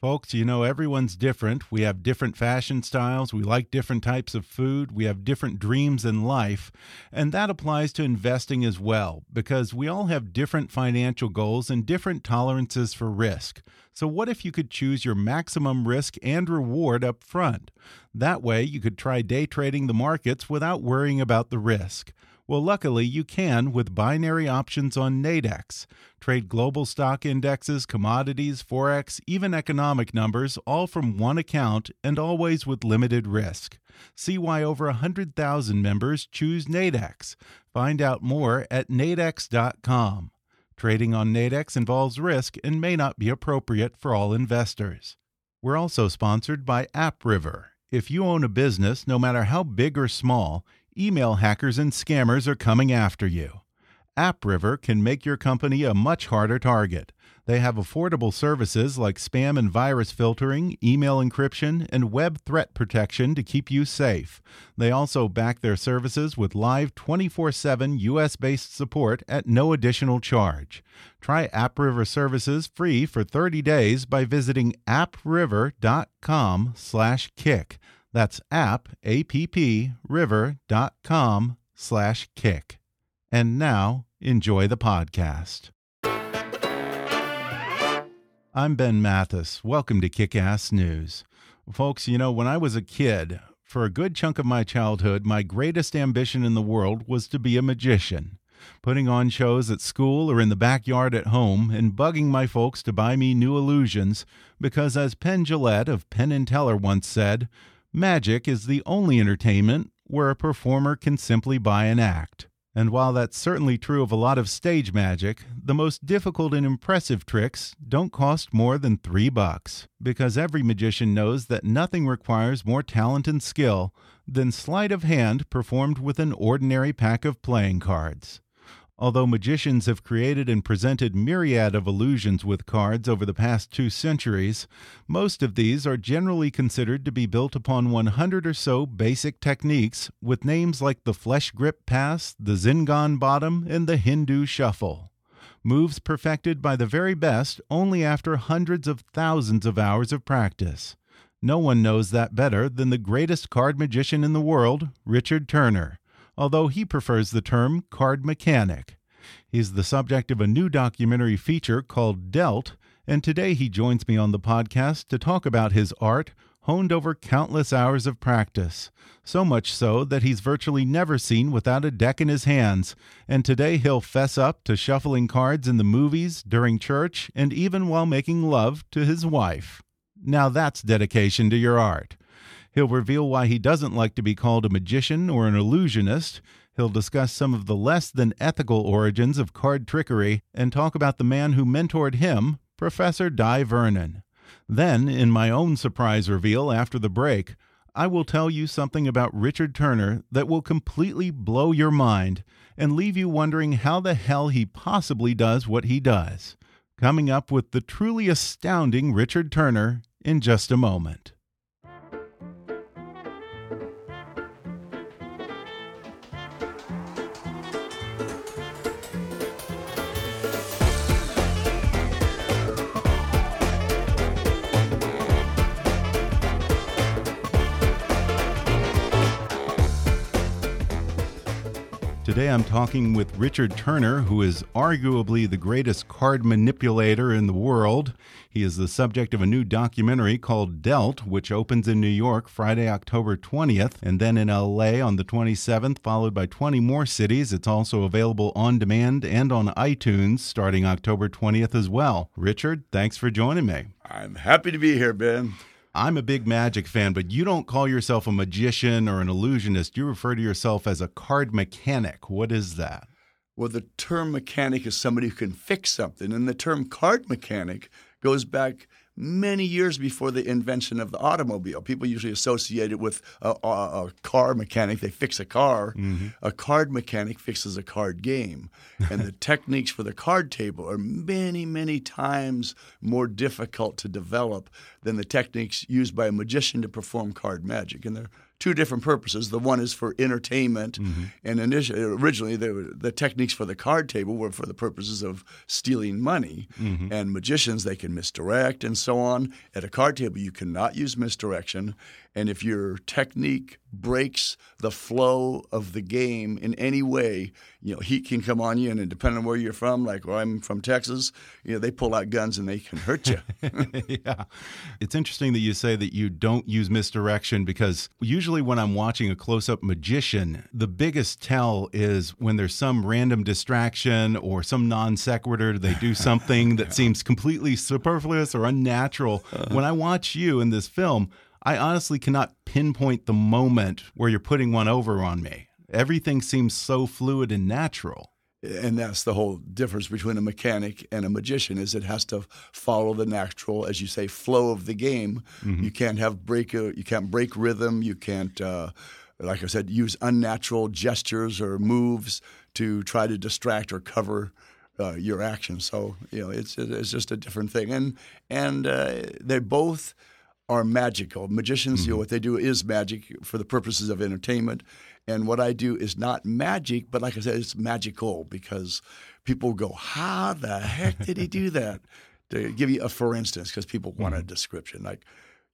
Folks, you know, everyone's different. We have different fashion styles. We like different types of food. We have different dreams in life. And that applies to investing as well, because we all have different financial goals and different tolerances for risk. So, what if you could choose your maximum risk and reward up front? That way, you could try day trading the markets without worrying about the risk. Well, luckily, you can with binary options on Nadex. Trade global stock indexes, commodities, forex, even economic numbers, all from one account and always with limited risk. See why over 100,000 members choose Nadex. Find out more at nadex.com. Trading on Nadex involves risk and may not be appropriate for all investors. We're also sponsored by AppRiver. If you own a business, no matter how big or small, email hackers and scammers are coming after you. AppRiver can make your company a much harder target. They have affordable services like spam and virus filtering, email encryption, and web threat protection to keep you safe. They also back their services with live 24 7 US based support at no additional charge. Try AppRiver services free for 30 days by visiting appriver.com slash kick. That's app, A-P-P, river.com slash kick. And now, enjoy the podcast. I'm Ben Mathis. Welcome to Kick Ass News. Folks, you know, when I was a kid, for a good chunk of my childhood, my greatest ambition in the world was to be a magician. Putting on shows at school or in the backyard at home and bugging my folks to buy me new illusions because, as Penn Jillette of Penn and Teller once said, magic is the only entertainment where a performer can simply buy an act. And while that's certainly true of a lot of stage magic, the most difficult and impressive tricks don't cost more than three bucks. Because every magician knows that nothing requires more talent and skill than sleight of hand performed with an ordinary pack of playing cards. Although magicians have created and presented myriad of illusions with cards over the past two centuries, most of these are generally considered to be built upon 100 or so basic techniques with names like the flesh grip pass, the Zingan bottom, and the Hindu shuffle. Moves perfected by the very best only after hundreds of thousands of hours of practice. No one knows that better than the greatest card magician in the world, Richard Turner although he prefers the term card mechanic. He's the subject of a new documentary feature called Dealt, and today he joins me on the podcast to talk about his art honed over countless hours of practice. So much so that he's virtually never seen without a deck in his hands, and today he'll fess up to shuffling cards in the movies, during church, and even while making love to his wife. Now that's dedication to your art. He'll reveal why he doesn't like to be called a magician or an illusionist. He'll discuss some of the less than ethical origins of card trickery and talk about the man who mentored him, Professor Dai Vernon. Then, in my own surprise reveal after the break, I will tell you something about Richard Turner that will completely blow your mind and leave you wondering how the hell he possibly does what he does. Coming up with the truly astounding Richard Turner in just a moment. Today I'm talking with Richard Turner, who is arguably the greatest card manipulator in the world. He is the subject of a new documentary called Dealt, which opens in New York Friday, October 20th, and then in LA on the 27th, followed by 20 more cities. It's also available on demand and on iTunes starting October 20th as well. Richard, thanks for joining me. I'm happy to be here, Ben. I'm a big magic fan, but you don't call yourself a magician or an illusionist. You refer to yourself as a card mechanic. What is that? Well, the term mechanic is somebody who can fix something, and the term card mechanic goes back many years before the invention of the automobile. People usually associate it with a, a, a car mechanic. They fix a car. Mm-hmm. A card mechanic fixes a card game. And the techniques for the card table are many, many times more difficult to develop than the techniques used by a magician to perform card magic. And they're two different purposes. The one is for entertainment, mm-hmm. and initially, originally the, the techniques for the card table were for the purposes of stealing money. Mm-hmm. And magicians they can misdirect and so on. At a card table, you cannot use misdirection, and if your technique breaks the flow of the game in any way, you know, heat can come on you, and depending on where you're from, like where I'm from Texas, you know, they pull out guns and they can hurt you. yeah. It's interesting that you say that you don't use misdirection because usually when I'm watching a close up magician, the biggest tell is when there's some random distraction or some non sequitur, they do something that seems completely superfluous or unnatural. Uh -huh. When I watch you in this film, I honestly cannot pinpoint the moment where you're putting one over on me. Everything seems so fluid and natural. And that's the whole difference between a mechanic and a magician is it has to follow the natural, as you say, flow of the game. Mm -hmm. You can't have break you can't break rhythm. You can't, uh, like I said, use unnatural gestures or moves to try to distract or cover uh, your action. So you know, it's it's just a different thing, and and uh, they both are magical. Magicians, mm-hmm. you know, what they do is magic for the purposes of entertainment. And what I do is not magic, but like I said, it's magical because people go, How the heck did he do that? to give you a for instance, because people want mm-hmm. a description. Like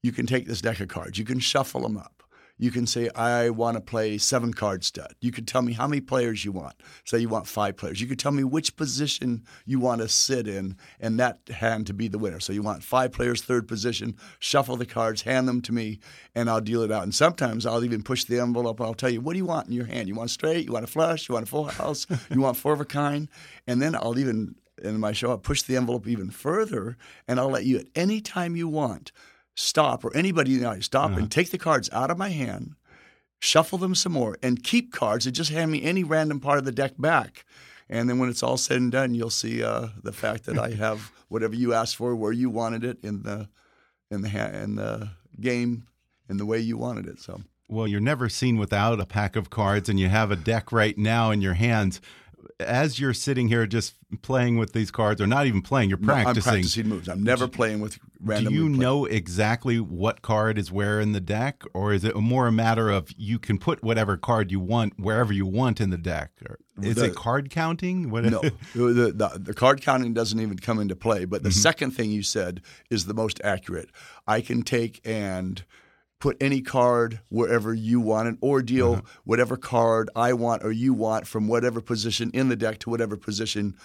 you can take this deck of cards, you can shuffle them up. You can say, I want to play seven card stud. You can tell me how many players you want. Say you want five players. You can tell me which position you want to sit in, and that hand to be the winner. So you want five players, third position, shuffle the cards, hand them to me, and I'll deal it out. And sometimes I'll even push the envelope. I'll tell you, what do you want in your hand? You want straight? You want a flush? You want a full house? you want four of a kind? And then I'll even, in my show, I'll push the envelope even further, and I'll let you at any time you want stop, or anybody in the audience, stop uh-huh. and take the cards out of my hand, shuffle them some more, and keep cards and just hand me any random part of the deck back. And then when it's all said and done, you'll see uh, the fact that I have whatever you asked for, where you wanted it in the in the ha- in the game, in the way you wanted it. So. Well, you're never seen without a pack of cards, and you have a deck right now in your hands as you're sitting here just playing with these cards, or not even playing, you're practicing. No, I'm practicing moves. I'm never playing with random. Do you know exactly what card is where in the deck, or is it more a matter of you can put whatever card you want wherever you want in the deck? Is the, it card counting? What no, the, the, the, card counting doesn't even come into play. But the mm -hmm. second thing you said is the most accurate. I can take and put any card wherever you want it or deal uh-huh. whatever card I want or you want from whatever position in the deck to whatever position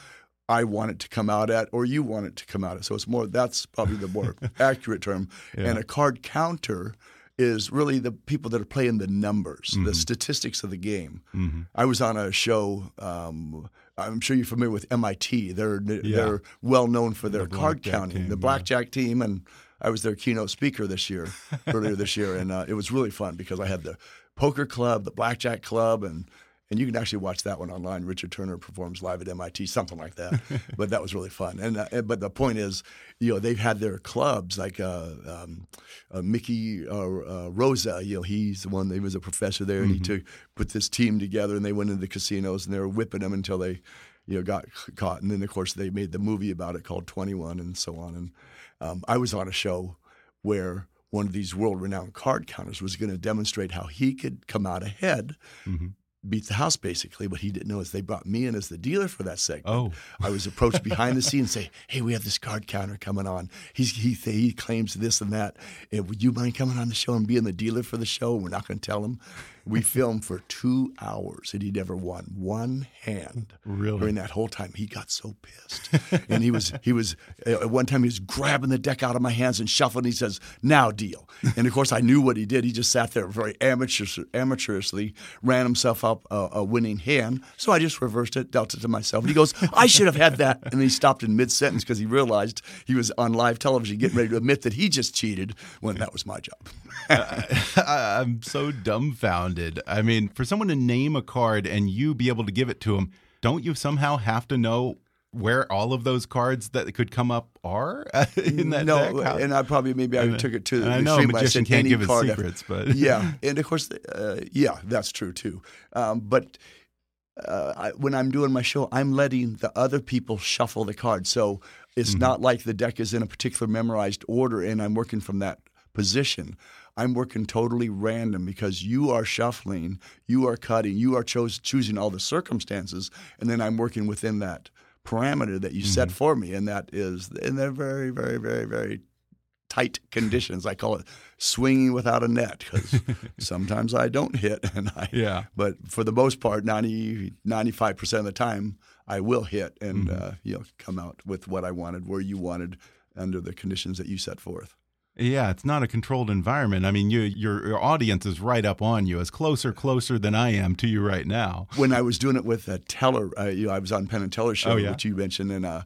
I want it to come out at or you want it to come out at. So it's more that's probably the more accurate term. Yeah. And a card counter is really the people that are playing the numbers, mm-hmm. the statistics of the game. Mm-hmm. I was on a show. Um, I'm sure you're familiar with MIT. They're yeah. they're well known for their the card counting, team, the blackjack yeah. team, and I was their keynote speaker this year, earlier this year, and uh, it was really fun because I had the poker club, the blackjack club, and and you can actually watch that one online. Richard Turner performs live at MIT, something like that. but that was really fun. And uh, but the point is, you know, they've had their clubs like uh, um, uh, Micky uh, uh, Rosa. You know, he's the one. He was a professor there, and mm-hmm. he took put this team together, and they went into the casinos, and they were whipping them until they, you know, got caught. And then of course they made the movie about it called Twenty One, and so on. And um, I was on a show where one of these world renowned card counters was going to demonstrate how he could come out ahead. Mm-hmm. Beat the house basically. What he didn't know is they brought me in as the dealer for that segment. Oh, I was approached behind the scenes, say, "Hey, we have this card counter coming on. He's, he he claims this and that. And would you mind coming on the show and being the dealer for the show? We're not going to tell him we filmed for two hours, and he never won one hand. Really? During that whole time, he got so pissed, and he was he was uh, at one time he was grabbing the deck out of my hands and shuffling. He says, "Now deal," and of course I knew what he did. He just sat there very amateur, amateurishly, ran himself up a, a winning hand. So I just reversed it, dealt it to myself, and he goes, "I should have had that," and then he stopped in mid sentence because he realized he was on live television getting ready to admit that he just cheated when that was my job. I, I'm so dumbfounded. I mean, for someone to name a card and you be able to give it to them, don't you somehow have to know where all of those cards that could come up are in that no, deck? And I probably maybe I took it to the I know extreme. I magician said can't any give his card secrets, but yeah, and of course, uh, yeah, that's true too. Um, but uh, I, when I'm doing my show, I'm letting the other people shuffle the cards. So it's Mm-hmm. not like the deck is in a particular memorized order, and I'm working from that position. I'm working totally random because you are shuffling, you are cutting, you are chose, choosing all the circumstances, and then I'm working within that parameter that you Mm-hmm. set for me, and that is, and they're very, very, very, very tight conditions. I call it swinging without a net because sometimes I don't hit, and I Yeah. but for the most part, 95 percent of the time, I will hit and Mm-hmm. uh, you know come out with what I wanted, where you wanted, under the conditions that you set forth. Yeah, it's not a controlled environment. I mean, you, your your audience is right up on you, as closer closer than I am to you right now. When I was doing it with uh, Teller, uh, you know, I was on Penn and Teller show, Oh, yeah. which you mentioned, and uh,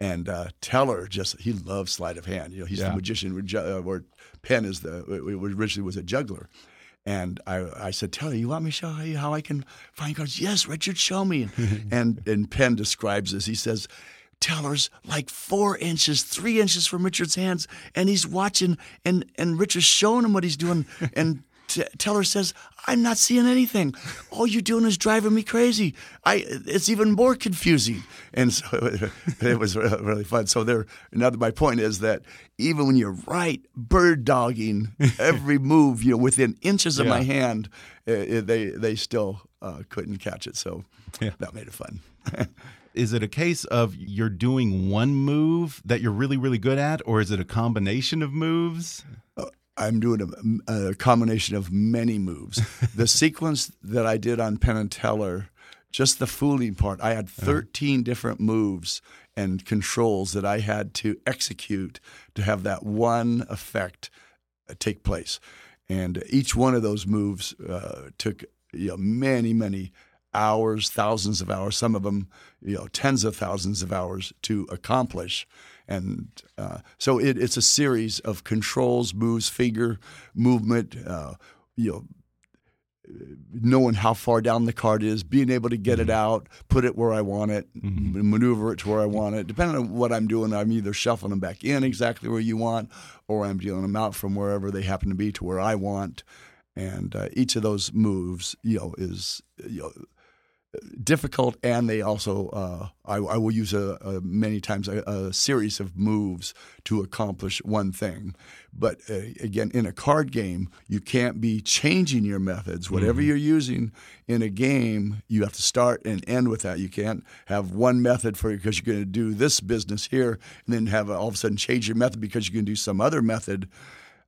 and uh, Teller just he loves sleight of hand. You know, he's Yeah. the magician. ju- uh, Penn is the originally was a juggler. And I, I said, Teller, you want me to show you how I can find cards? Yes, Richard, show me. and and Penn describes this. He says, Teller's like four inches, three inches from Richard's hands, and he's watching, and and Richard's showing him what he's doing, and. T- Teller says, "I'm not seeing anything. All you're doing is driving me crazy. I, it's even more confusing." And so it was really fun. So there, another my point is that even when you're right, bird dogging every move, you know, within inches of my Yeah. hand, uh, they they still uh, couldn't catch it. So Yeah. that made it fun. Is it a case of you're doing one move that you're really really good at, or is it a combination of moves? I'm doing a, a combination of many moves. the sequence that I did on Penn and Teller, just the fooling part, I had 13 different moves and controls that I had to execute to have that one effect uh, take place. And each one of those moves uh, took you know, many, many hours, thousands of hours, some of them, you know, tens of thousands of hours to accomplish. And uh, so it, it's a series of controls, moves, figure, movement, uh, you know, knowing how far down the card is, being able to get it out, put it where I want it, m- maneuver it to where I want it. Depending on what I'm doing, I'm either shuffling them back in exactly where you want, or I'm dealing them out from wherever they happen to be to where I want. And uh, each of those moves, you know, is you know difficult, and they also uh, I, I will use a, a many times a, a series of moves to accomplish one thing. But uh, again, in a card game, you can't be changing your methods. Whatever you're using in a game, you have to start and end with that. You can't have one method for because you're going to do this business here, and then have all of a sudden change your method because you're going to do some other method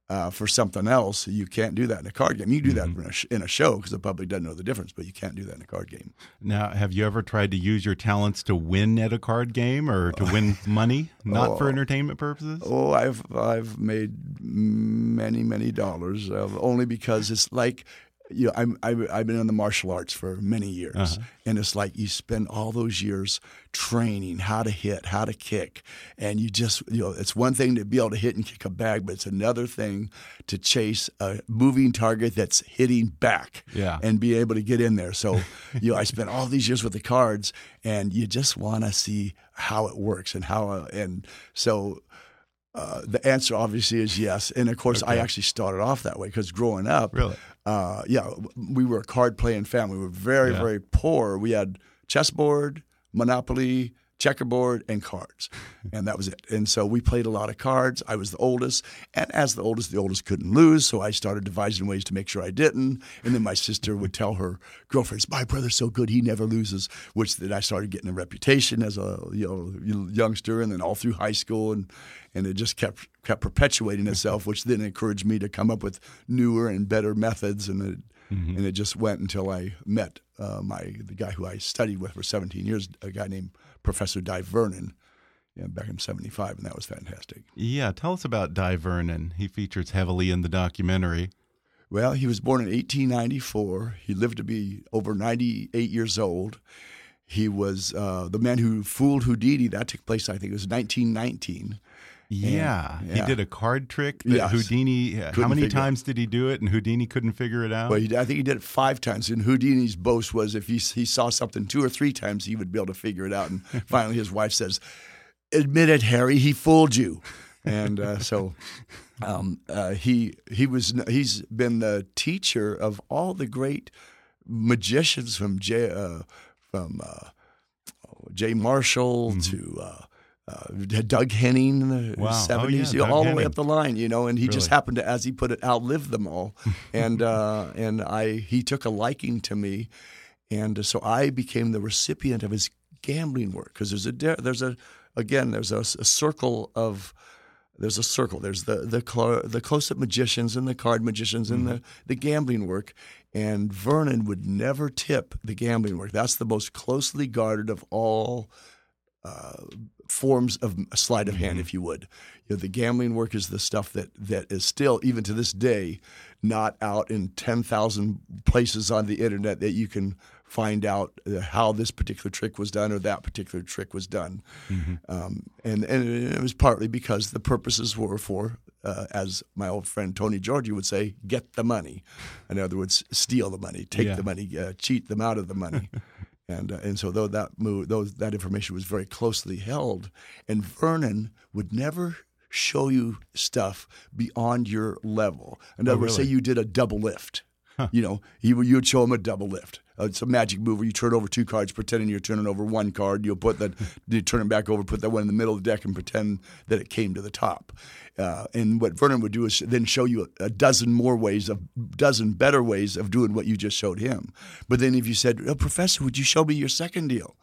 uh, for something else. You can't do that in a card game. You do that in a, sh- in a show because the public doesn't know the difference, but you can't do that in a card game. Now, have you ever tried to use your talents to win at a card game or to win money, not for entertainment purposes? Oh, I've I've made many many dollars uh, only because it's like you know I'm I've, I've been in the martial arts for many years, and it's like you spend all those years training how to hit, how to kick, and you just you know it's one thing to be able to hit and kick a bag, but it's another thing to chase a moving target that's hitting back, Yeah. and be able to get in there. So you know I spent all these years with the cards, and you just want to see how it works and how uh, and so uh, the answer obviously is yes. And of course, I actually started off that way because growing up, Really? uh, yeah, we were a card playing family. We were very, Yeah. very poor. We had chessboard, Monopoly, checkerboard, and cards, and that was it. And so we played a lot of cards. I was the oldest, and as the oldest, the oldest couldn't lose, so I started devising ways to make sure I didn't. And then my sister would tell her girlfriends, "My brother's so good, he never loses," which then I started getting a reputation as a you know youngster, and then all through high school, and and it just kept kept perpetuating itself, which then encouraged me to come up with newer and better methods, and it, and it just went until I met uh, my the guy who I studied with for 17 years, a guy named Professor Dai Vernon. Yeah, back in '75, and that was fantastic. Yeah, tell us about Dai Vernon. He features heavily in the documentary. Well, he was born in 1894. He lived to be over 98 years old. He was uh, the man who fooled Houdini. That took place, I think, it was 1919. Yeah, And- he did a card trick that Yes. Houdini. How Couldn't many figure it. times did he do it, and Houdini couldn't figure it out? But he, I think he did it five times. And Houdini's boast was if he, he saw something two or three times, he would be able to figure it out. And finally, his wife says, "Admit it, Harry. He fooled you." And uh, so um, uh, he he was he's been the teacher of all the great magicians from Jay uh, from uh, Jay Marshall to. Uh, Doug Henning in the Mm-hmm. Wow. Oh, 70s, yeah, you know, Doug all the way up the line, you know, and he just happened to, as he put it, outlive them all. and uh, and I he took a liking to me, and so I became the recipient of his gambling work because there's a there's a again there's a, a circle of there's a circle. There's the the cl- the close up magicians and the card magicians and the the gambling work. And Vernon would never tip the gambling work. That's the most closely guarded of all uh, forms of sleight of hand, if you would. You know, the gambling work is the stuff that that is still, even to this day, not out in ten thousand places on the internet that you can find out uh, how this particular trick was done or that particular trick was done. Um, and and it was partly because the purposes were for. Uh, as my old friend Tony Giorgio would say, get the money. In other words, steal the money, take Yeah. the money, uh, cheat them out of the money. And uh, and so though that move, those that information was very closely held, and Vernon would never show you stuff beyond your level. In other words, say you did a double lift, you know, he you would show him a double lift. Uh, it's a magic move where you turn over two cards, pretending you're turning over one card. You'll put that, you turn it back over, put that one in the middle of the deck, and pretend that it came to the top. Uh, and what Vernon would do is then show you a, a dozen more ways, a dozen better ways of doing what you just showed him. But then if you said, oh, "Professor, would you show me your second deal?"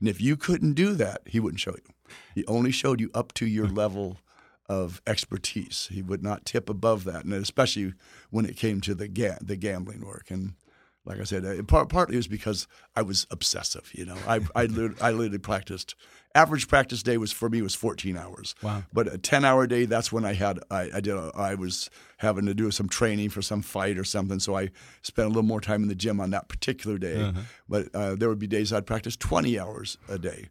and if you couldn't do that, he wouldn't show you. He only showed you up to your level of expertise. He would not tip above that, and especially when it came to the ga- the gambling work. And like I said, part, partly it was because I was obsessive. You know, I I, lit- I literally practiced. Average practice day was for me was 14 hours. Wow. But a 10 hour day, that's when I had I, I did a, I was having to do some training for some fight or something. So I spent a little more time in the gym on that particular day. Uh-huh. But uh, there would be days I'd practice 20 hours a day,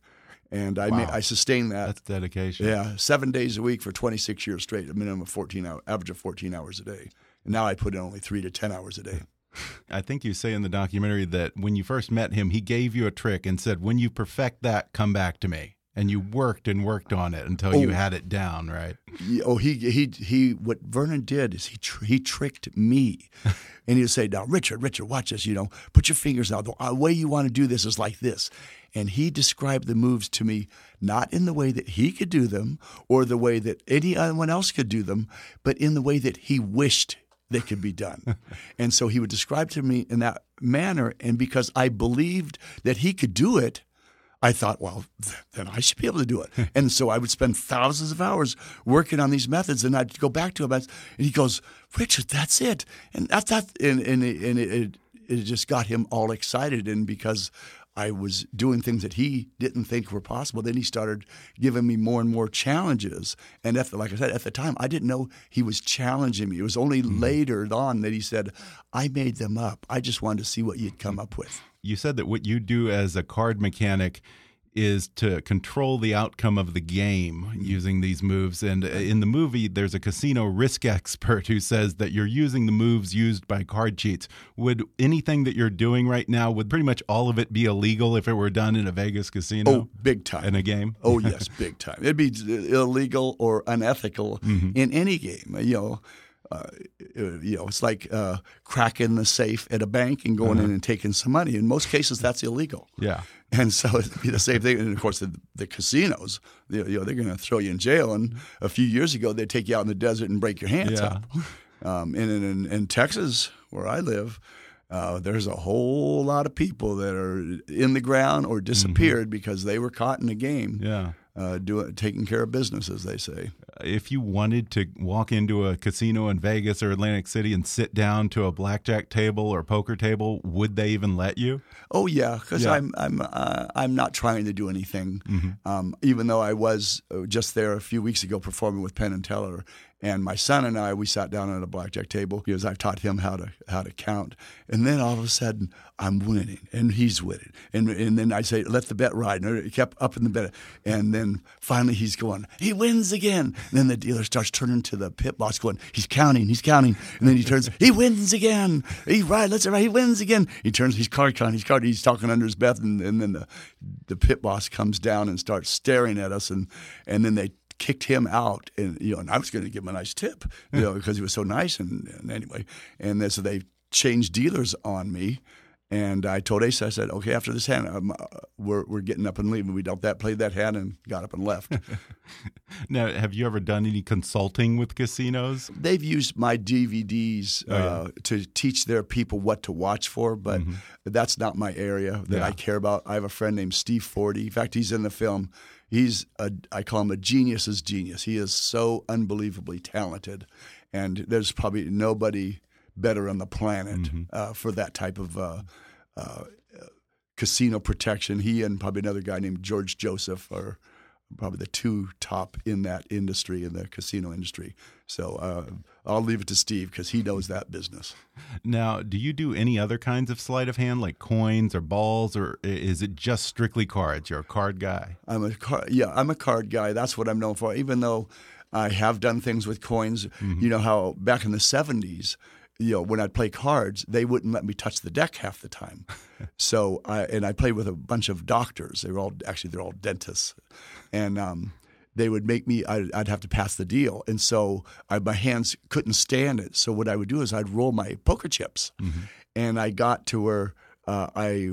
and I ma- I sustained that. That's dedication. Yeah, seven days a week for 26 years straight, a minimum of 14 hours, average of 14 hours a day. And now I put in only three to 10 hours a day. I think you say in the documentary that when you first met him, he gave you a trick and said, "When you perfect that, come back to me." And you worked and worked on it until you Oh. had it down, right? Oh, he he he. What Vernon did is he tr- he tricked me, and he'd say, "Now, Richard, Richard, watch this. You know, put your fingers out. The uh, way you want to do this is like this." And he described the moves to me not in the way that he could do them or the way that anyone else could do them, but in the way that he wished they could be done. and so he would describe to me in that manner, and because I believed that he could do it. I thought, well, th- then I should be able to do it. and so I would spend thousands of hours working on these methods, and I'd go back to him, and he goes, "Richard, that's it." And that's that, and and, and it, it, it just got him all excited, and because I was doing things that he didn't think were possible, then he started giving me more and more challenges. And at the, like I said, at the time, I didn't know he was challenging me. It was only hmm. later on that he said, "I made them up. I just wanted to see what you'd come up with." You said that what you do as a card mechanic is to control the outcome of the game using these moves. And uh, in the movie, there's a casino risk expert who says that you're using the moves used by card cheats. Would anything that you're doing right now, would pretty much all of it be illegal if it were done in a Vegas casino? Oh, big time. In a game? Oh yes, big time. It'd be illegal or unethical in any game. You know, uh, you know, it's like uh, cracking the safe at a bank and going in and taking some money. In most cases, that's illegal. Yeah. And so it'd be the same thing. And of course, the, the casinos, you know, they're going to throw you in jail. And a few years ago, they'd take you out in the desert and break your hands Yeah. up. Um, and in, in, in Texas, where I live, uh, there's a whole lot of people that are in the ground or disappeared because they were caught in a game Yeah. uh, doing taking care of business, as they say. If you wanted to walk into a casino in Vegas or Atlantic City and sit down to a blackjack table or poker table, would they even let you? Oh yeah, because Yeah. I'm I'm uh, I'm not trying to do anything. Mm-hmm. Um, even though I was uh, just there a few weeks ago performing with Penn and Teller, and my son and I we sat down at a blackjack table because I've taught him how to how to count, and then all of a sudden I'm winning and he's winning, and and then I say let the bet ride, and it kept up in the bet, and then finally he's going he wins again. And then the dealer starts turning to the pit boss going he's counting he's counting, and then he turns he wins again. He right let's right he wins again. He turns he's card counting he's card he's talking under his breath, and, and then the the pit boss comes down and starts staring at us, and and then they kicked him out, and you know, and I was going to give him a nice tip, you know, because he was so nice, and, and anyway, and then so they changed dealers on me, and I told Ace, I said, okay, after this hand, um, uh, we're we're getting up and leaving. We dealt that, played that hand, and got up and left. Now, have you ever done any consulting with casinos? They've used my DVDs Oh, yeah. uh, to teach their people what to watch for, but that's not my area that Yeah. I care about. I have a friend named Steve Forte. In fact, he's in the film. He's a, I call him a genius's genius. He is so unbelievably talented, and there's probably nobody better on the planet uh, for that type of uh, uh, casino protection. He and probably another guy named George Joseph are probably the two top in that industry, in the casino industry. So uh, I'll leave it to Steve because he knows that business. Now, do you do any other kinds of sleight of hand, like coins or balls, or is it just strictly cards? You're a card guy. I'm a card. yeah, I'm a card guy. That's what I'm known for. Even though I have done things with coins, you know how back in the '70s, you know when I'd play cards, they wouldn't let me touch the deck half the time. so I and I played with a bunch of doctors. They were all actually they're all dentists, and um, they would make me. I'd, I'd have to pass the deal, and so I, my hands couldn't stand it. So what I would do is I'd roll my poker chips, and I got to where uh, I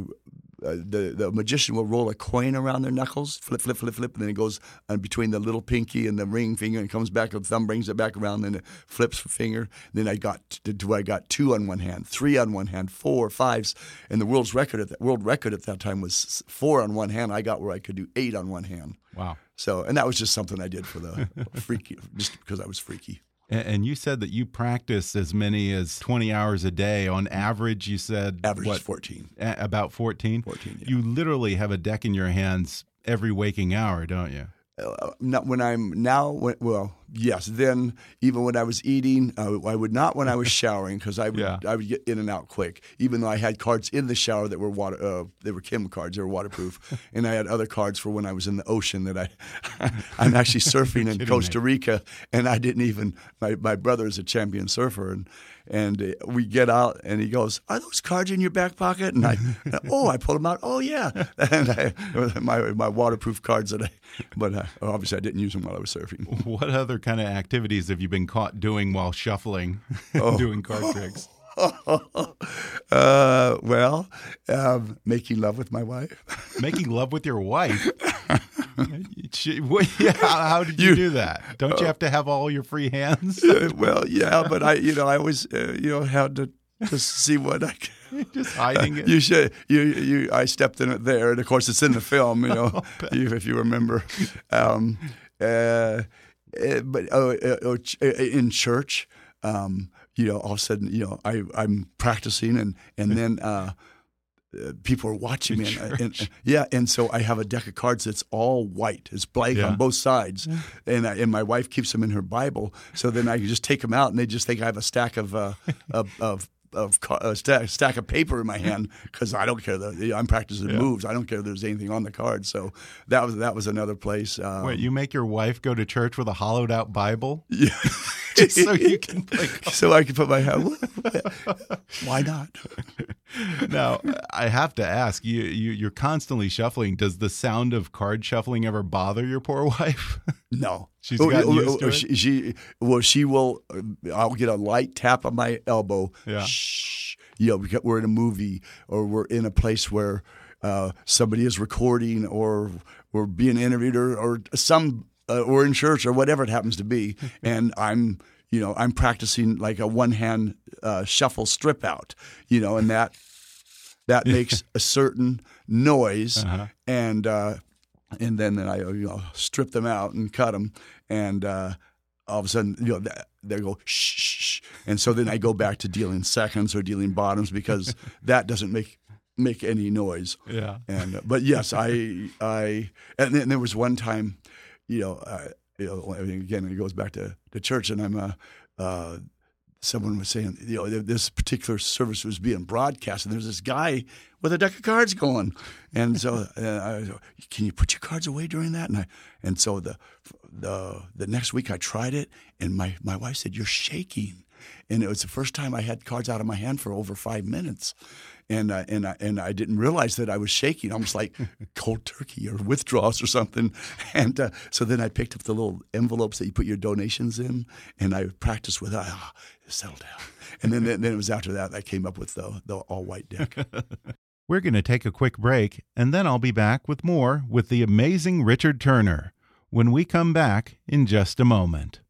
the the magician will roll a coin around their knuckles, flip, flip, flip, flip, and then it goes uh, between the little pinky and the ring finger, and comes back. The thumb brings it back around, then it flips the finger. Then I got to I got two on one hand, three on one hand, four, fives, and the world's record at that world record at that time was four on one hand. I got where I could do eight on one hand. Wow. So, and that was just something I did for the freaky, just because I was freaky. And you said that you practice as many as 20 hours a day. On average, you said Average what, fourteen. about 14? 14, yeah. You literally have a deck in your hands every waking hour, don't you? uh, not when I'm now. When, well, yes. Then even when I was eating, uh, I would not when I was showering because I would Yeah. I would get in and out quick. Even though I had cards in the shower that were water, uh, they were KEM cards, they were waterproof, and I had other cards for when I was in the ocean. That I, I'm actually surfing in Costa. Rica, and I didn't even. My my brother is a champion surfer, and and uh, we get out, and he goes, "Are those cards in your back pocket?" And I, oh, I pulled them out. Oh yeah, and I, my my waterproof cards that I, but uh, obviously I didn't use them while I was surfing. What other kind of activities have you been caught doing while shuffling, doing card tricks? uh, well, um, making love with my wife. Making love with your wife? She- what- how, how did you, do that? Don't you have to have all your free hands? Uh, well, yeah, but I, you know, I always, uh, you know, had to to see what I. Could. Just hiding it? You should. You you. I stepped in it there, and of course, it's in the film. You know, you, if you remember. Um, uh, uh, but oh, uh, oh, uh, in church, um, you know, all of a sudden, you know, I I'm practicing, and and then. Uh, uh, people are watching me, and, and, yeah, and so I have a deck of cards that's all white. It's blank Yeah. on both sides, and I, and my wife keeps them in her Bible. So then I can just take them out, and they just think I have a stack of uh, of, of of a stack, stack of paper in my hand because I don't care. The, I'm practicing moves. I don't care if there's anything on the card. So that was that was another place. Um, Wait, you make your wife go to church with a hollowed out Bible yeah. just so you can play so I can put my hand. Why not? now i have to ask you, you you're constantly shuffling does the sound of card shuffling ever bother your poor wife No, She's Oh, gotten oh, used oh, to it? She, she well, she will. uh, I'll get a light tap on my elbow. Yeah. Shh. You know, because we're in a movie or we're in a place where uh, somebody is recording or we're being interviewed or, or some uh, or in church or whatever it happens to be, and I'm. You know, I'm practicing like a one-hand uh, shuffle strip out. You know, and that that makes a certain noise, Uh-huh. and uh, and then I you know strip them out and cut them, and uh, all of a sudden, you know, they go shh, shh, and so then I go back to dealing seconds or dealing bottoms because that doesn't make make any noise. Yeah. And uh, but yes, I I and then there was one time, you know, uh, you know, again it goes back to the church, and I'm a. Uh, someone was saying, you know, this particular service was being broadcast, and there's this guy with a deck of cards going, and so uh, I, can you put your cards away during that? And I, and so the the the next week I tried it, and my my wife said, "You're shaking," and it was the first time I had cards out of my hand for over five minutes, and uh, and I, and I didn't realize that I was shaking, almost like cold turkey or withdrawals or something. And uh, so then I picked up the little envelopes that you put your donations in, and I practiced with ah, settle down. And then then it was after that I came up with the the all white deck. We're going to take a quick break, and then I'll be back with more with the amazing Richard Turner when we come back in just a moment.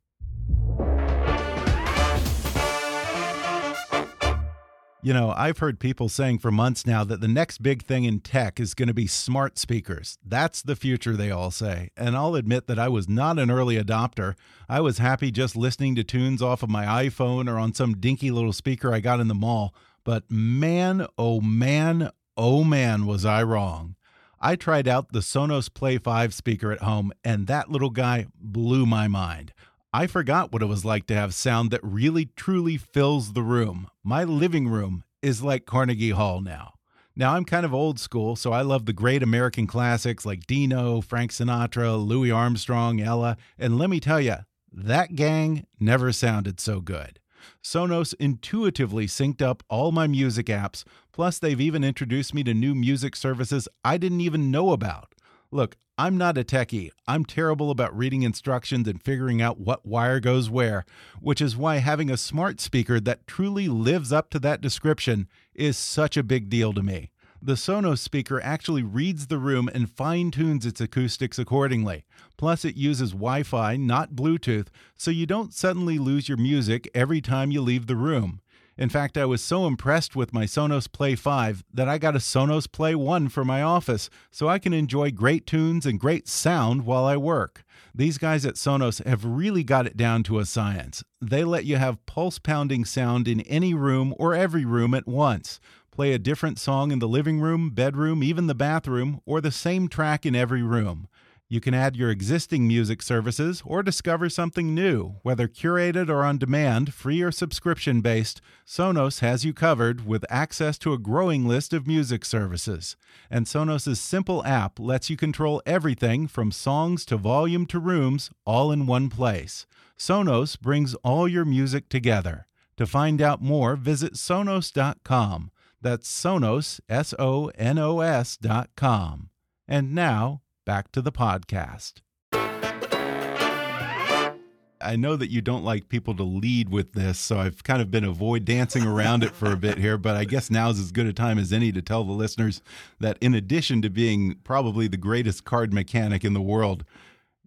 You know, I've heard people saying for months now that the next big thing in tech is going to be smart speakers. That's the future, they all say. And I'll admit that I was not an early adopter. I was happy just listening to tunes off of my iPhone or on some dinky little speaker I got in the mall. But man, oh man, oh man, was I wrong. I tried out the Sonos Play 5 speaker at home, and that little guy blew my mind. I forgot what it was like to have sound that really truly fills the room. My living room is like Carnegie Hall now. Now, I'm kind of old school, so I love the great American classics like Dino, Frank Sinatra, Louis Armstrong, Ella, and let me tell you, that gang never sounded so good. Sonos intuitively synced up all my music apps, plus, they've even introduced me to new music services I didn't even know about. Look, I'm not a techie. I'm terrible about reading instructions and figuring out what wire goes where, which is why having a smart speaker that truly lives up to that description is such a big deal to me. The Sonos speaker actually reads the room and fine tunes its acoustics accordingly. Plus, it uses Wi Fi, not Bluetooth, so you don't suddenly lose your music every time you leave the room. In fact, I was so impressed with my Sonos Play 5 that I got a Sonos Play 1 for my office so I can enjoy great tunes and great sound while I work. These guys at Sonos have really got it down to a science. They let you have pulse pounding sound in any room or every room at once. Play a different song in the living room, bedroom, even the bathroom, or the same track in every room. You can add your existing music services or discover something new, whether curated or on demand, free or subscription based. Sonos has you covered with access to a growing list of music services. And Sonos' simple app lets you control everything from songs to volume to rooms all in one place. Sonos brings all your music together. To find out more, visit Sonos.com. That's Sonos, S O N O S.com. And now, back to the podcast. I know that you don't like people to lead with this, so I've kind of been avoid dancing around it for a bit here, but I guess now's as good a time as any to tell the listeners that in addition to being probably the greatest card mechanic in the world,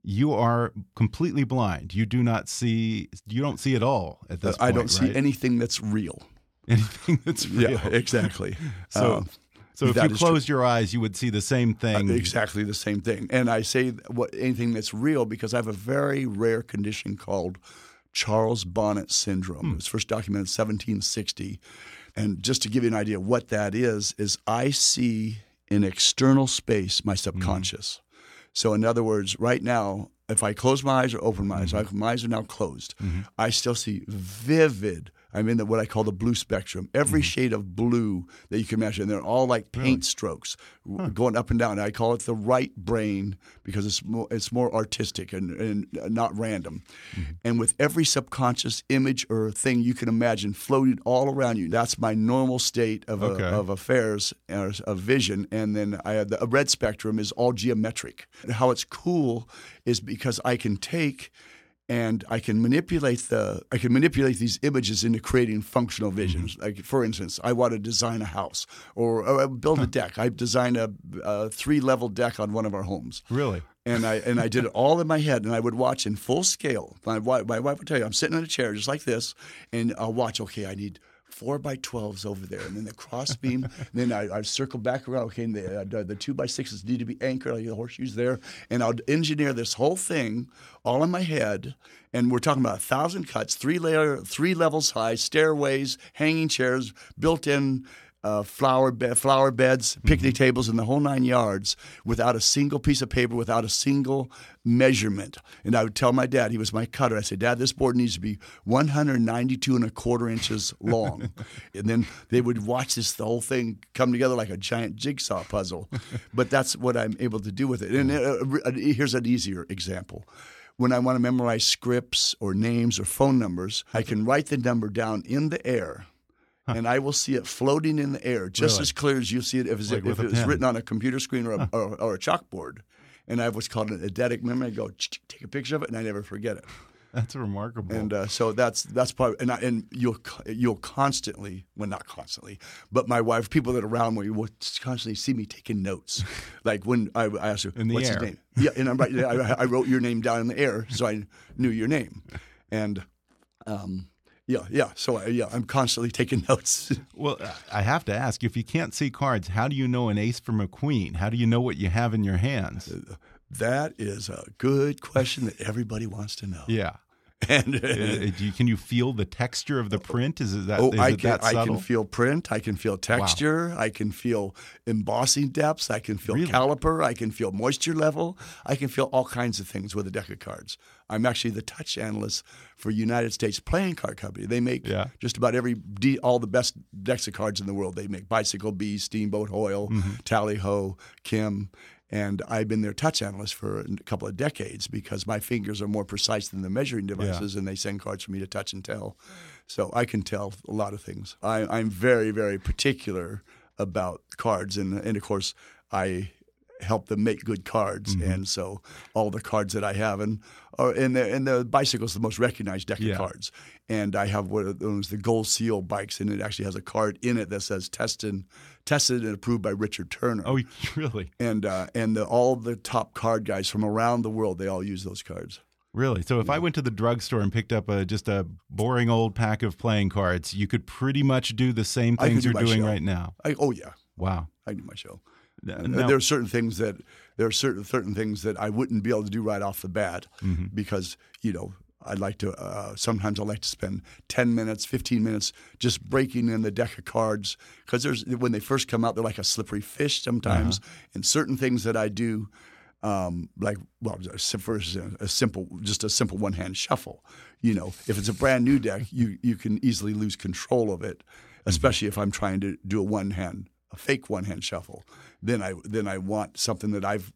you are completely blind. You do not see you don't see at all at this I point, don't see right? anything that's real. anything that's real. Yeah, exactly. So, Um, so if that you is true. closed your eyes, you would see the same uh, thing. Uh, exactly the same thing. And I say what anything that's real because I have a very rare condition called Charles Bonnet syndrome. Hmm. It was first documented in 1760. And just to give you an idea of what that is, is I see in external space my hmm. subconscious. So in other words, right now, if I close my eyes or open my eyes, hmm. like my eyes are now closed, mm-hmm. I still see vivid. I'm in the, what I call the blue spectrum. Every mm-hmm. shade of blue that you can imagine. They're all like paint strokes w- going up and down. I call it the right brain because it's more, it's more artistic and, and uh, not random. Mm-hmm. And with every subconscious image or thing you can imagine floating all around you, that's my normal state of, uh, Okay. a, of affairs or of vision. And then I have the a red spectrum is all geometric. How it's cool is because I can take and I can manipulate the I can manipulate these images into creating functional mm-hmm. visions. Like for instance, I want to design a house or, or uh, build a deck. I designed a, a three level deck on one of our homes. really? And I and I did it all in my head, and I would watch in full scale. My wife, my wife would tell you, I'm sitting in a chair just like this, and I'll watch. Okay, I need four by twelves over there, and then the cross beam. and then I, I circle back around. Okay, the, uh, the two by sixes need to be anchored. Like the horseshoes there, and I'll engineer this whole thing all in my head. And we're talking about a thousand cuts, three layer, three levels high, stairways, hanging chairs, built-in uh, flower be- flower beds, picnic Mm-hmm. tables, and the whole nine yards without a single piece of paper, without a single measurement. And I would tell my dad, he was my cutter. I said, Dad, this board needs to be 192 and a quarter inches long. and then they would watch this the whole thing come together like a giant jigsaw puzzle. but that's what I'm able to do with it. And uh, uh, here's an easier example when I want to memorize scripts or names or phone numbers, I can write the number down in the air. And I will see it floating in the air, just Really? as clear as you see it if, Like if it was written on a computer screen or a, or, or a chalkboard. And I have what's called an eidetic memory. I go take a picture of it, and I never forget it. That's remarkable. And uh, so that's that's part. And I, and you'll you'll constantly, well, not constantly, but my wife, people that are around me, will constantly see me taking notes. like when I, I asked her, "What's air. his name?" Yeah, and I'm right. I, I wrote your name down in the air, so I knew your name. And um, yeah, yeah. So I, yeah, I'm constantly taking notes. Well, I have to ask if you can't see cards, how do you know an ace from a queen? How do you know what you have in your hands? Uh, that is a good question that everybody wants to know. Yeah. And Uh, you, can you feel the texture of the print? Is it that? Oh, is I can. that I can feel print. I can feel texture. I can feel embossing depths. I can feel Really? caliper. I can feel moisture level. I can feel all kinds of things with a deck of cards. I'm actually the touch analyst for United States Playing Card Company. They make Yeah. just about every all the best decks of cards in the world. They make Bicycle Bee, Steamboat Hoyle, Mm-hmm. Tally Ho, KEM. And I've been their touch analyst for a couple of decades because my fingers are more precise than the measuring devices, and they send cards for me to touch and tell. So I can tell a lot of things. I, I'm very, very particular about cards, and and of course I help them make good cards, Mm-hmm. and so all the cards that I have, and or and the and the bicycle's the most recognized deck Yeah. of cards, and I have one of those the gold seal bikes, and it actually has a card in it that says tested, tested and approved by Richard Turner. Oh, really? and uh, and the, all the top card guys from around the world, they all use those cards. Really? So if I went to the drugstore and picked up a just a boring old pack of playing cards, you could pretty much do the same things do you're doing show. right now. I, oh yeah, Wow. I do my show. Uh, there are certain things that there are certain certain things that I wouldn't be able to do right off the bat Mm-hmm. because you know I'd like to. Uh, sometimes I like to spend ten minutes, fifteen minutes just breaking in the deck of cards because there's when they first come out they're like a slippery fish sometimes, Uh-huh. and certain things that I do. Um, like well, first a simple, just a simple one-hand shuffle. You know, if it's a brand new deck, you you can easily lose control of it, especially if I'm trying to do a one-hand, a fake one-hand shuffle. Then I then I want something that I've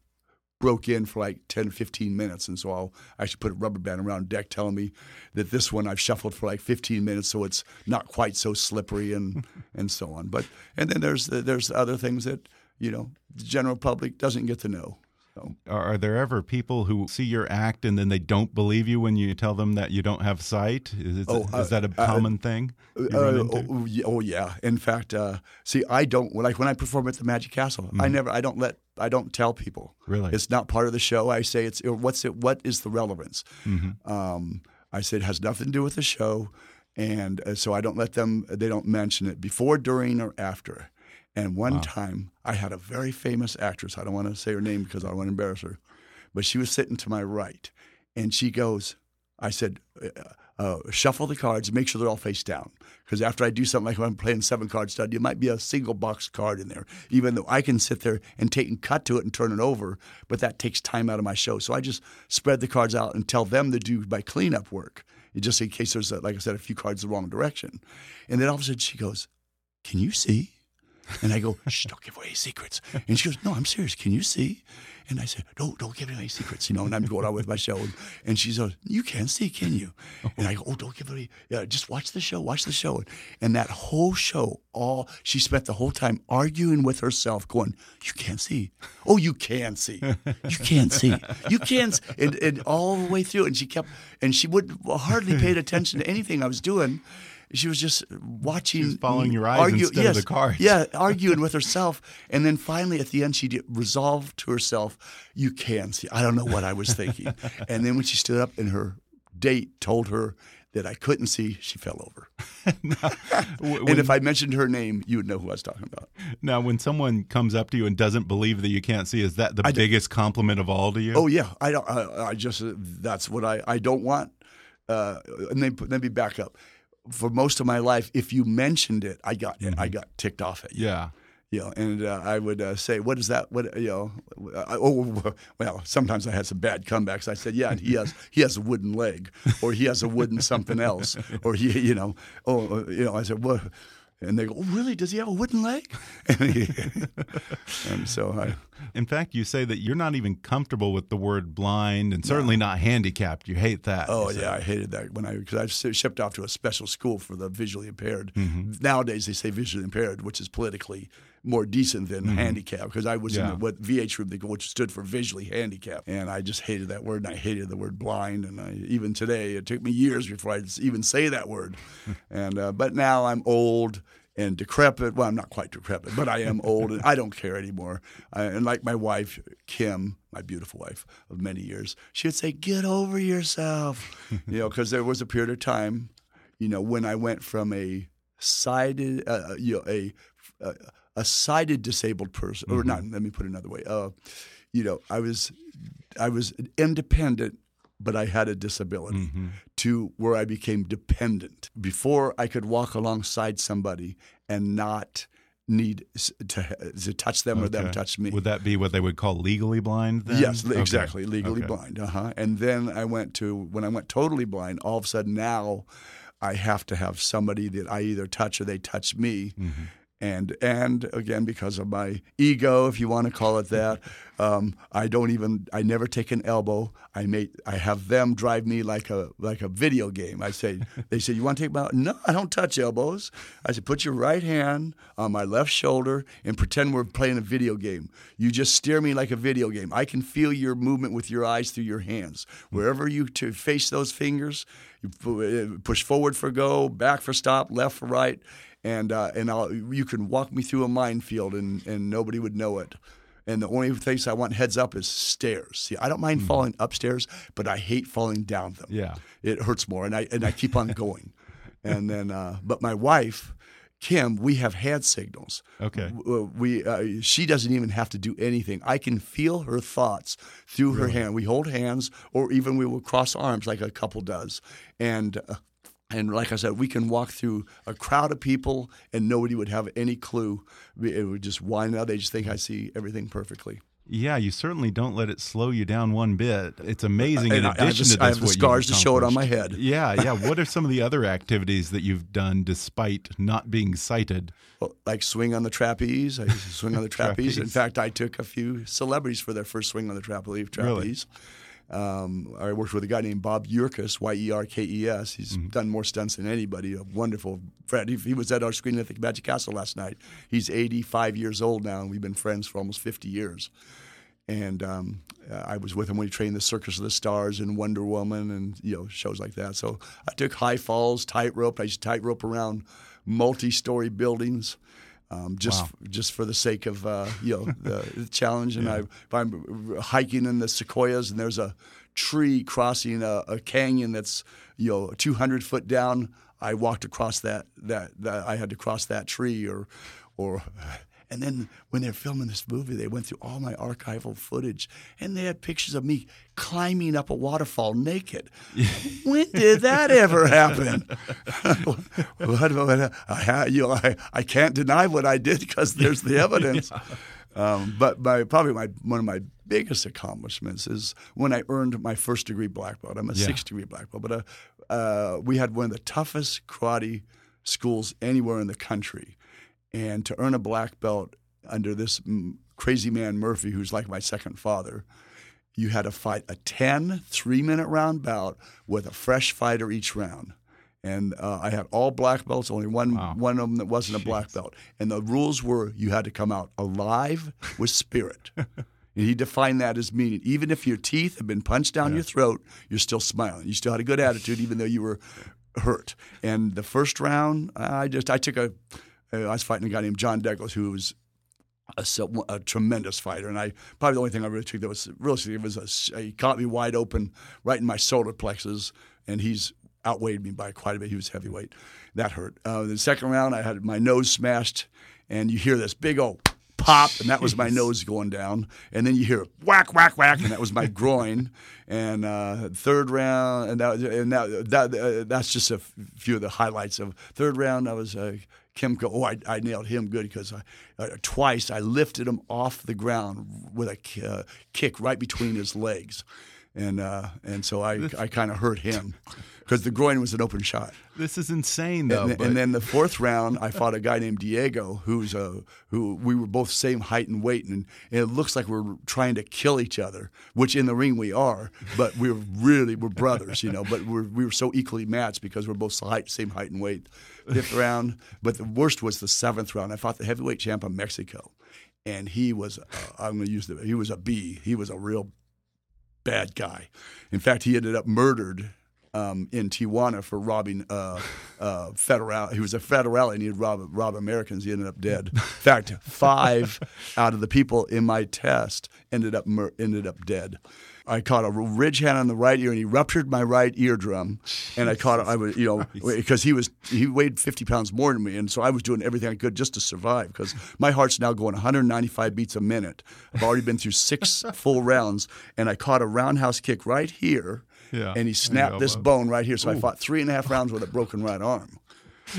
broke in for like 10, 15 minutes. And so I'll actually put a rubber band around deck telling me that this one I've shuffled for like 15 minutes so it's not quite so slippery and, and so on. But and then there's there's other things that, you know, the general public doesn't get to know. Are, there ever people who see your act and then they don't believe you when you tell them that you don't have sight? Is, Oh, is uh, that a uh, common thing? Uh, oh, yeah- oh yeah. In fact, uh, see, I don't like when I perform at the Magic Castle. I never, I don't let, I don't tell people. Mm. Really? it's not part of the show. I say it's what's it. What is the relevance? Mm-hmm. Um, I said it has nothing to do with the show, and uh, so I don't let them. They don't mention it before, during, or after. And one time, I had a very famous actress. I don't want to say her name because I don't want to embarrass her, but she was sitting to my right, and she goes, I said, uh, uh, shuffle the cards, make sure they're all face down. Because after I do something like when I'm playing seven card stud, you might be a single box card in there, even though I can sit there and take and cut to it and turn it over, but that takes time out of my show. So I just spread the cards out and tell them to do my cleanup work, just in case there's, a, like I said, a few cards the wrong direction. And then all of a sudden she goes, Can you see? And I go, shh, don't give away any secrets. And she goes, no, I'm serious. Can you see? And I said, no, don't give away any secrets. You know, and I'm going on with my show. And, she goes, you can't see, can you? And I go, oh, don't give away. Yeah, just watch the show, watch the show. And that whole show, all she spent the whole time arguing with herself, going, you can't see. Oh, you can see. You can't see. You can't. And, and all the way through. And she kept, and she would hardly paid attention to anything I was doing. She was just watching. She was following your eyes instead of the cards. Yeah, arguing with herself. And then finally at the end, she did, resolved to herself, You can see. I don't know what I was thinking. and then when she stood up and her date told her that I couldn't see, she fell over. W- and if I mentioned her name, you would know who I was talking about. now, when someone comes up to you and doesn't believe that you can't see, is that the I biggest compliment of all to you? Oh yeah, I don't. I, I just uh, that's what I I don't want. Uh, and then let me back up. For most of my life, if you mentioned it, I got I got ticked off at you. yeah. You know, and uh, I would uh, say, "What is that? What you know?" I, oh, well, sometimes I had some bad comebacks. I said, "Yeah, he has he has a wooden leg, or he has a wooden something else, or he, you know, oh, uh, you know." I said, "What?" And they go, "Oh, really? Does he have a wooden leg?" And, he, and so I, In fact, you say that you're not even comfortable with the word blind and certainly not handicapped. You hate that. Oh yeah, I hated that when I because I shipped off to a special school for the visually impaired. Mm-hmm. Nowadays they say visually impaired, which is politically more decent than handicapped because I was Mm-hmm. Yeah. in what VH group, they which stood for visually handicapped, and I just hated that word. And I hated the word blind, and I, even today it took me years before I even say that word. and uh, but now I'm old and decrepit. Well, I'm not quite decrepit, but I am old, and I don't care anymore. I, and like my wife Kim, my beautiful wife of many years, she would say, "Get over yourself," you know, because there was a period of time, you know, when I went from a sighted, uh, you know, a a, a sighted disabled person, or not. Let me put it another way. Uh, you know, I was I was independent, but I had a disability to where I became dependent. Before I could walk alongside somebody and not need to, to touch them or them touch me. Would that be what they would call legally blind then? Yes, Okay. exactly. Legally Okay. blind. Uh huh. And then I went to when I went totally blind. All of a sudden now, I have to have somebody that I either touch or they touch me. Mm-hmm. And and again because of my ego, if you want to call it that, um, I don't even I never take an elbow. I make I have them drive me like a like a video game. I say they say you want to take my no I don't touch elbows. I said put your right hand on my left shoulder and pretend we're playing a video game. You just steer me like a video game. I can feel your movement with your eyes through your hands. Wherever you to face those fingers, you uh, push forward for go, back for stop, left for right, and uh, and I'll, you can walk me through a minefield and and nobody would know it. And the only place I want heads up is stairs. See, I don't mind falling upstairs, but I hate falling down them. Yeah. it hurts more, and I and I keep on going. and then, uh, but my wife, Kim, we have hand signals. Okay. We uh, she doesn't even have to do anything. I can feel her thoughts through her hand. We hold hands, or even we will cross arms like a couple does, and. Uh, and like I said, we can walk through a crowd of people and nobody would have any clue. It would just wind out. They just think I see everything perfectly. Yeah, you certainly don't let it slow you down one bit. It's amazing. in And I- I addition the- to I this, have the scars to show it on my head. Yeah, yeah. What are some of the other activities that you've done despite not being sighted? Well, like swing on the trapeze. I used to swing on the trapeze. In fact, I took a few celebrities for their first swing on the trapeze. trapeze. Um, I worked with a guy named Bob Yerkes, Y E R K E S. He's done more stunts than anybody. A wonderful friend. He, he was at our screening at the Magic Castle last night. He's 85 years old now, and we've been friends for almost 50 years. And um, uh, I was with him when he trained the Circus of the Stars and Wonder Woman and you know shows like that. So I took high falls, tightrope. I used to tightrope around multi-story buildings, um, just just for the sake of uh, you know the, the challenge. And I, if I'm hiking in the sequoias and there's a tree crossing a, a canyon that's you know 200 foot down, I walked across that that, that I had to cross that tree or or. And then when they're filming this movie, they went through all my archival footage, and they had pictures of me climbing up a waterfall naked. when did that ever happen? what, what, I, you know, I, I can't deny what I did because there's the evidence. Um, but my, probably my one of my biggest accomplishments is when I earned my first degree black belt. I'm a Yeah. six degree black belt, but uh, uh, we had one of the toughest karate schools anywhere in the country, and to earn a black belt under this crazy man Murphy, who's like my second father, you had to fight a 10 three minute round bout with a fresh fighter each round. And uh, I had all black belts, only one one of them that wasn't a black belt. And the rules were you had to come out alive with spirit. and he defined that as meaning even if your teeth had been punched down your throat, you're still smiling. You still had a good attitude, even though you were hurt. And the first round, I just I took a I was fighting a guy named John Douglas who was a, a tremendous fighter, and I probably the only thing I really took that was really it was a, he caught me wide open right in my solar plexus, and he's outweighed me by quite a bit. He was heavyweight. That hurt. Uh, the second round, I had my nose smashed, and you hear this big old pop, and that was my nose going down. And then you hear whack, whack, whack, and that was my groin. And uh, third round, and that, and that, that uh, that's just a few of the highlights of third round. I was Kimko. Oh, I, I nailed him good because I, uh, twice I lifted him off the ground with a uh, kick right between his legs, and uh, and so I I kind of hurt him because the groin was an open shot. This is insane, though. And, and, then the fourth round, I fought a guy named Diego, who's a who we were both same height and weight, and, and, it looks like we're trying to kill each other, which in the ring we are, but we're really we're brothers, you know. But we're we were so equally matched because we're both height, same height and weight. Fifth round, but the worst was the seventh round. I fought the heavyweight champ of Mexico, and he was uh, I'm going to use the he was a B. He was a real bad guy. In fact, he ended up murdered um, in Tijuana for robbing uh, uh, federal. He was a federal and he'd rob, rob Americans. He ended up dead. In fact, five out of the people in my test ended up mur- ended up dead. I caught a ridge hand on the right ear, and he ruptured my right eardrum. And I caught, I was, you know, because he was he weighed 50 pounds more than me, and so I was doing everything I could just to survive. Because my heart's now going 195 beats a minute. I've already been through six full rounds, and I caught a roundhouse kick right here yeah. And he snapped this bone right here. So Ooh. I fought three and a half rounds with a broken right arm.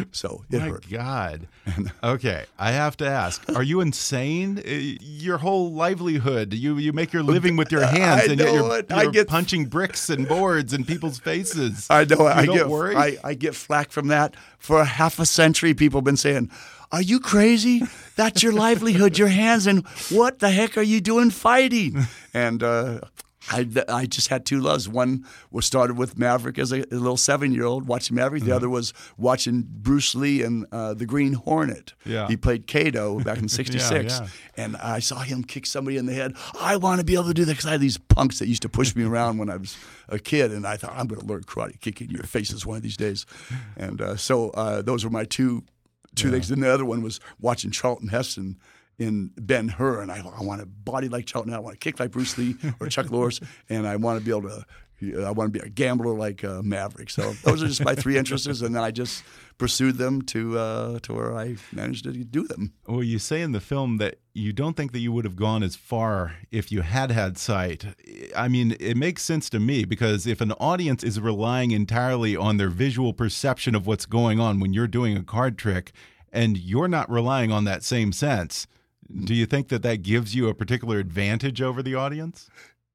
So it My hurt. God. okay, I have to ask: Are you insane? Uh, your whole livelihood, you you make your living with your hands, I and yet you're, you're I get, punching bricks and boards in people's faces. I know. You I don't get worry. I, I get flack from that for a half a century. People have been saying. Are you crazy? That's your livelihood, your hands, and what the heck are you doing fighting? And uh, I, I just had two loves. One was started with Maverick as a, a little seven year old watching Maverick. The mm-hmm. other was watching Bruce Lee and uh, the Green Hornet. Yeah. He played Kato back in '66, yeah, yeah. and I saw him kick somebody in the head. I want to be able to do that because I had these punks that used to push me around when I was a kid, and I thought I'm going to learn karate, kicking your faces one of these days. And uh, so uh, those were my two two yeah. things. And the other one was watching Charlton Heston in Ben Hur, and I, I want a body like Charlton. I want to kick like Bruce Lee or Chuck Norris, and I want to be able to. I want to be a gambler like uh, Maverick. So those are just my three interests, and then I just pursued them to uh, to where I managed to do them. Well, you say in the film that you don't think that you would have gone as far if you had had sight. I mean, it makes sense to me because if an audience is relying entirely on their visual perception of what's going on when you're doing a card trick, and you're not relying on that same sense do you think that that gives you a particular advantage over the audience?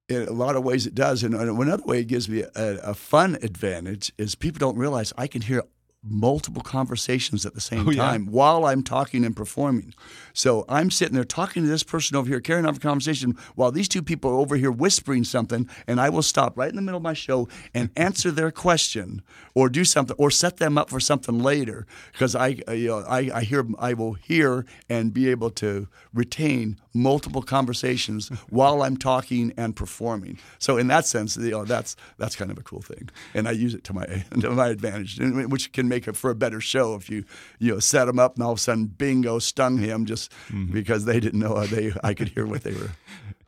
In a lot of ways, it does. And another way it gives me a, a fun advantage is people don't realize I can hear multiple conversations at the same oh, time yeah. while I'm talking and performing. So I'm sitting there talking to this person over here, carrying on a conversation while these two people are over here whispering something, and I will stop right in the middle of my show and answer their question or do something or set them up for something later because I, uh, you know, I, I hear I will hear and be able to retain multiple conversations while I'm talking and performing. So in that sense, you know, that's that's kind of a cool thing, and I use it to my to my advantage, which can make it for a better show if you you know set them up and all of a sudden bingo stung him just mm-hmm. because they didn't know they I could hear what they were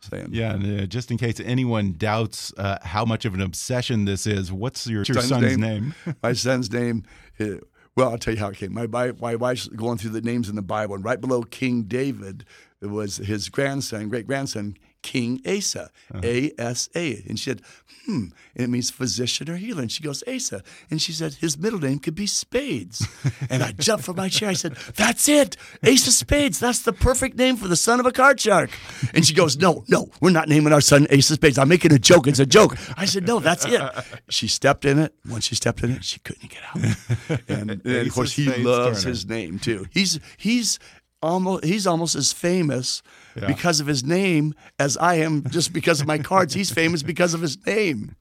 saying. Yeah, and uh, just in case anyone doubts uh, how much of an obsession this is, what's your, your son's, son's name? name? my son's name. Is, well, I'll tell you how it came. My, my wife's going through the names in the Bible, and right below King David was his grandson, great grandson, King Asa, uh-huh. A S A. And she said, hmm, and it means physician or healer. And she goes, Asa. And she said, his middle name could be Spades. and I jumped from my chair. I said, that's it. Asa Spades. That's the perfect name for the son of a card shark. And she goes, no, no, we're not naming our son Asa Spades. I'm making a joke. It's a joke. I said, no, that's it. She stepped in it. Once she stepped in it, she couldn't get out. And, and of course, he loves Turner. his name too. He's, he's, almost he's almost as famous yeah. because of his name as I am just because of my cards. He's famous because of his name.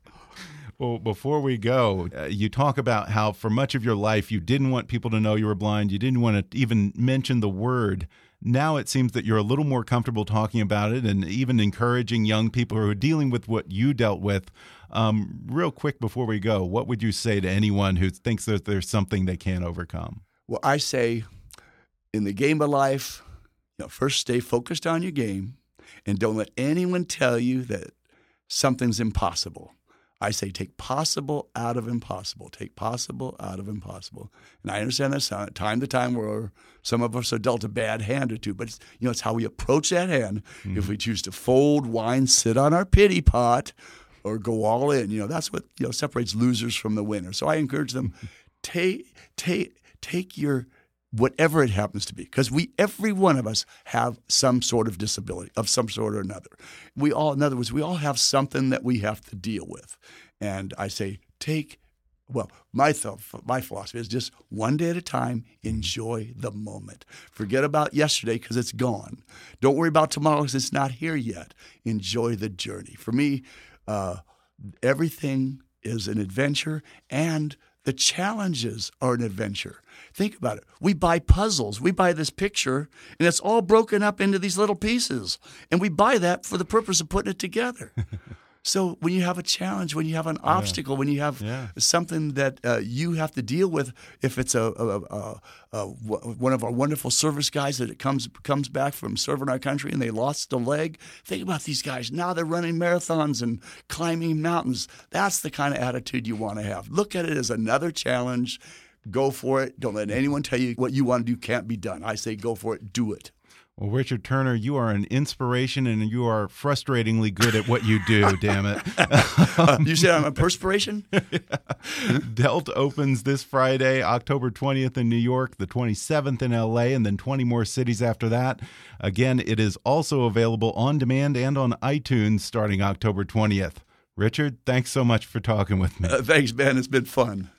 Well, before we go, uh, you talk about how for much of your life you didn't want people to know you were blind. You didn't want to even mention the word. Now it seems that you're a little more comfortable talking about it and even encouraging young people who are dealing with what you dealt with. Um, real quick before we go, what would you say to anyone who thinks that there's something they can't overcome? Well, I say in the game of life, know, first stay focused on your game and don't let anyone tell you that something's impossible. I say take possible out of impossible. Take possible out of impossible. And I understand that time to time where some of us are dealt a bad hand or two, but it's, you know it's how we approach that hand. Mm-hmm. If we choose to fold, whine, sit on our pity pot, or go all in, you know that's what you know separates losers from the winner. So I encourage them take take take your whatever it happens to be because we every one of us have some sort of disability of some sort or another. We all in other words we all have something that we have to deal with. And i say take well my th- my philosophy is just one day at a time enjoy the moment. Forget about yesterday because it's gone. Don't worry about tomorrow because it's not here yet. Enjoy the journey. For me uh, everything is an adventure and the challenges are an adventure. Think about it. We buy puzzles. We buy this picture, and it's all broken up into these little pieces. And we buy that for the purpose of putting it together. So when you have a challenge, when you have an obstacle, yeah. when you have yeah. something that uh, you have to deal with, if it's a, a, a, a, one of our wonderful service guys that comes comes back from serving our country and they lost a leg, think about these guys. Now they're running marathons and climbing mountains. That's the kind of attitude you want to have. Look at it as another challenge. Go for it. Don't let anyone tell you what you want to do can't be done. I say go for it. Do it. Well, Richard Turner, you are an inspiration and you are frustratingly good at what you do, damn it. uh, you said I'm a perspiration? yeah. Dealt opens this Friday, October 20th in New York, the 27th in LA, and then 20 more cities after that. Again, it is also available on demand and on iTunes starting October 20th. Richard, thanks so much for talking with me. Uh, thanks, Ben. It's been fun.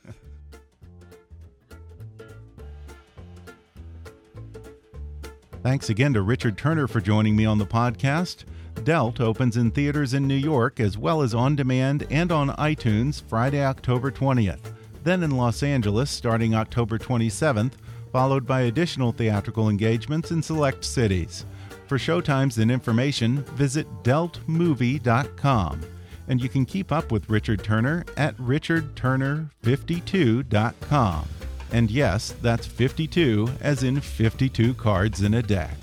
Thanks again to Richard Turner for joining me on the podcast. Dealt opens in theaters in New York as well as on demand and on iTunes Friday, October 20th. Then in Los Angeles starting October 27th, followed by additional theatrical engagements in select cities. For showtimes and information, visit dealtmovie.com. And you can keep up with Richard Turner at richardturner52.com. And yes, that's 52, as in 52 cards in a deck.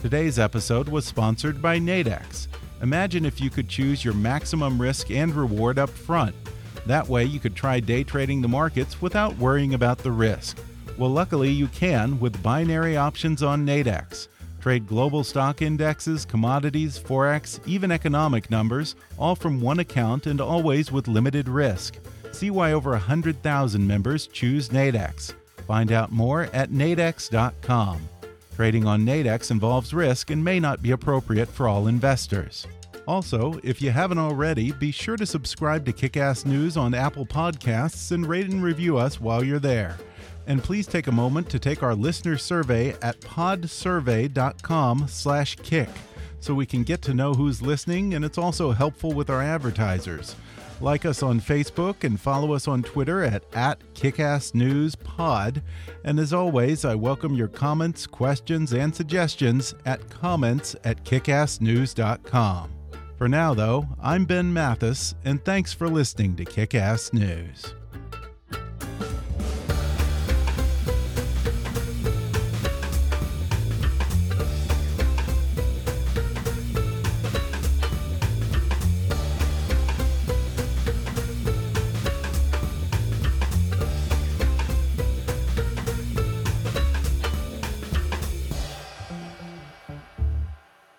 Today's episode was sponsored by Nadex. Imagine if you could choose your maximum risk and reward up front. That way, you could try day trading the markets without worrying about the risk. Well, luckily, you can with binary options on Nadex. Trade global stock indexes, commodities, forex, even economic numbers, all from one account and always with limited risk. See why over 100,000 members choose Nadex. Find out more at nadex.com. Trading on Nadex involves risk and may not be appropriate for all investors. Also, if you haven't already, be sure to subscribe to Kickass News on Apple Podcasts and rate and review us while you're there. And please take a moment to take our listener survey at podsurvey.com/kick so we can get to know who's listening and it's also helpful with our advertisers. Like us on Facebook and follow us on Twitter at, at KickassNewsPod. And as always, I welcome your comments, questions, and suggestions at comments at kickassnews.com. For now, though, I'm Ben Mathis, and thanks for listening to Kickass News.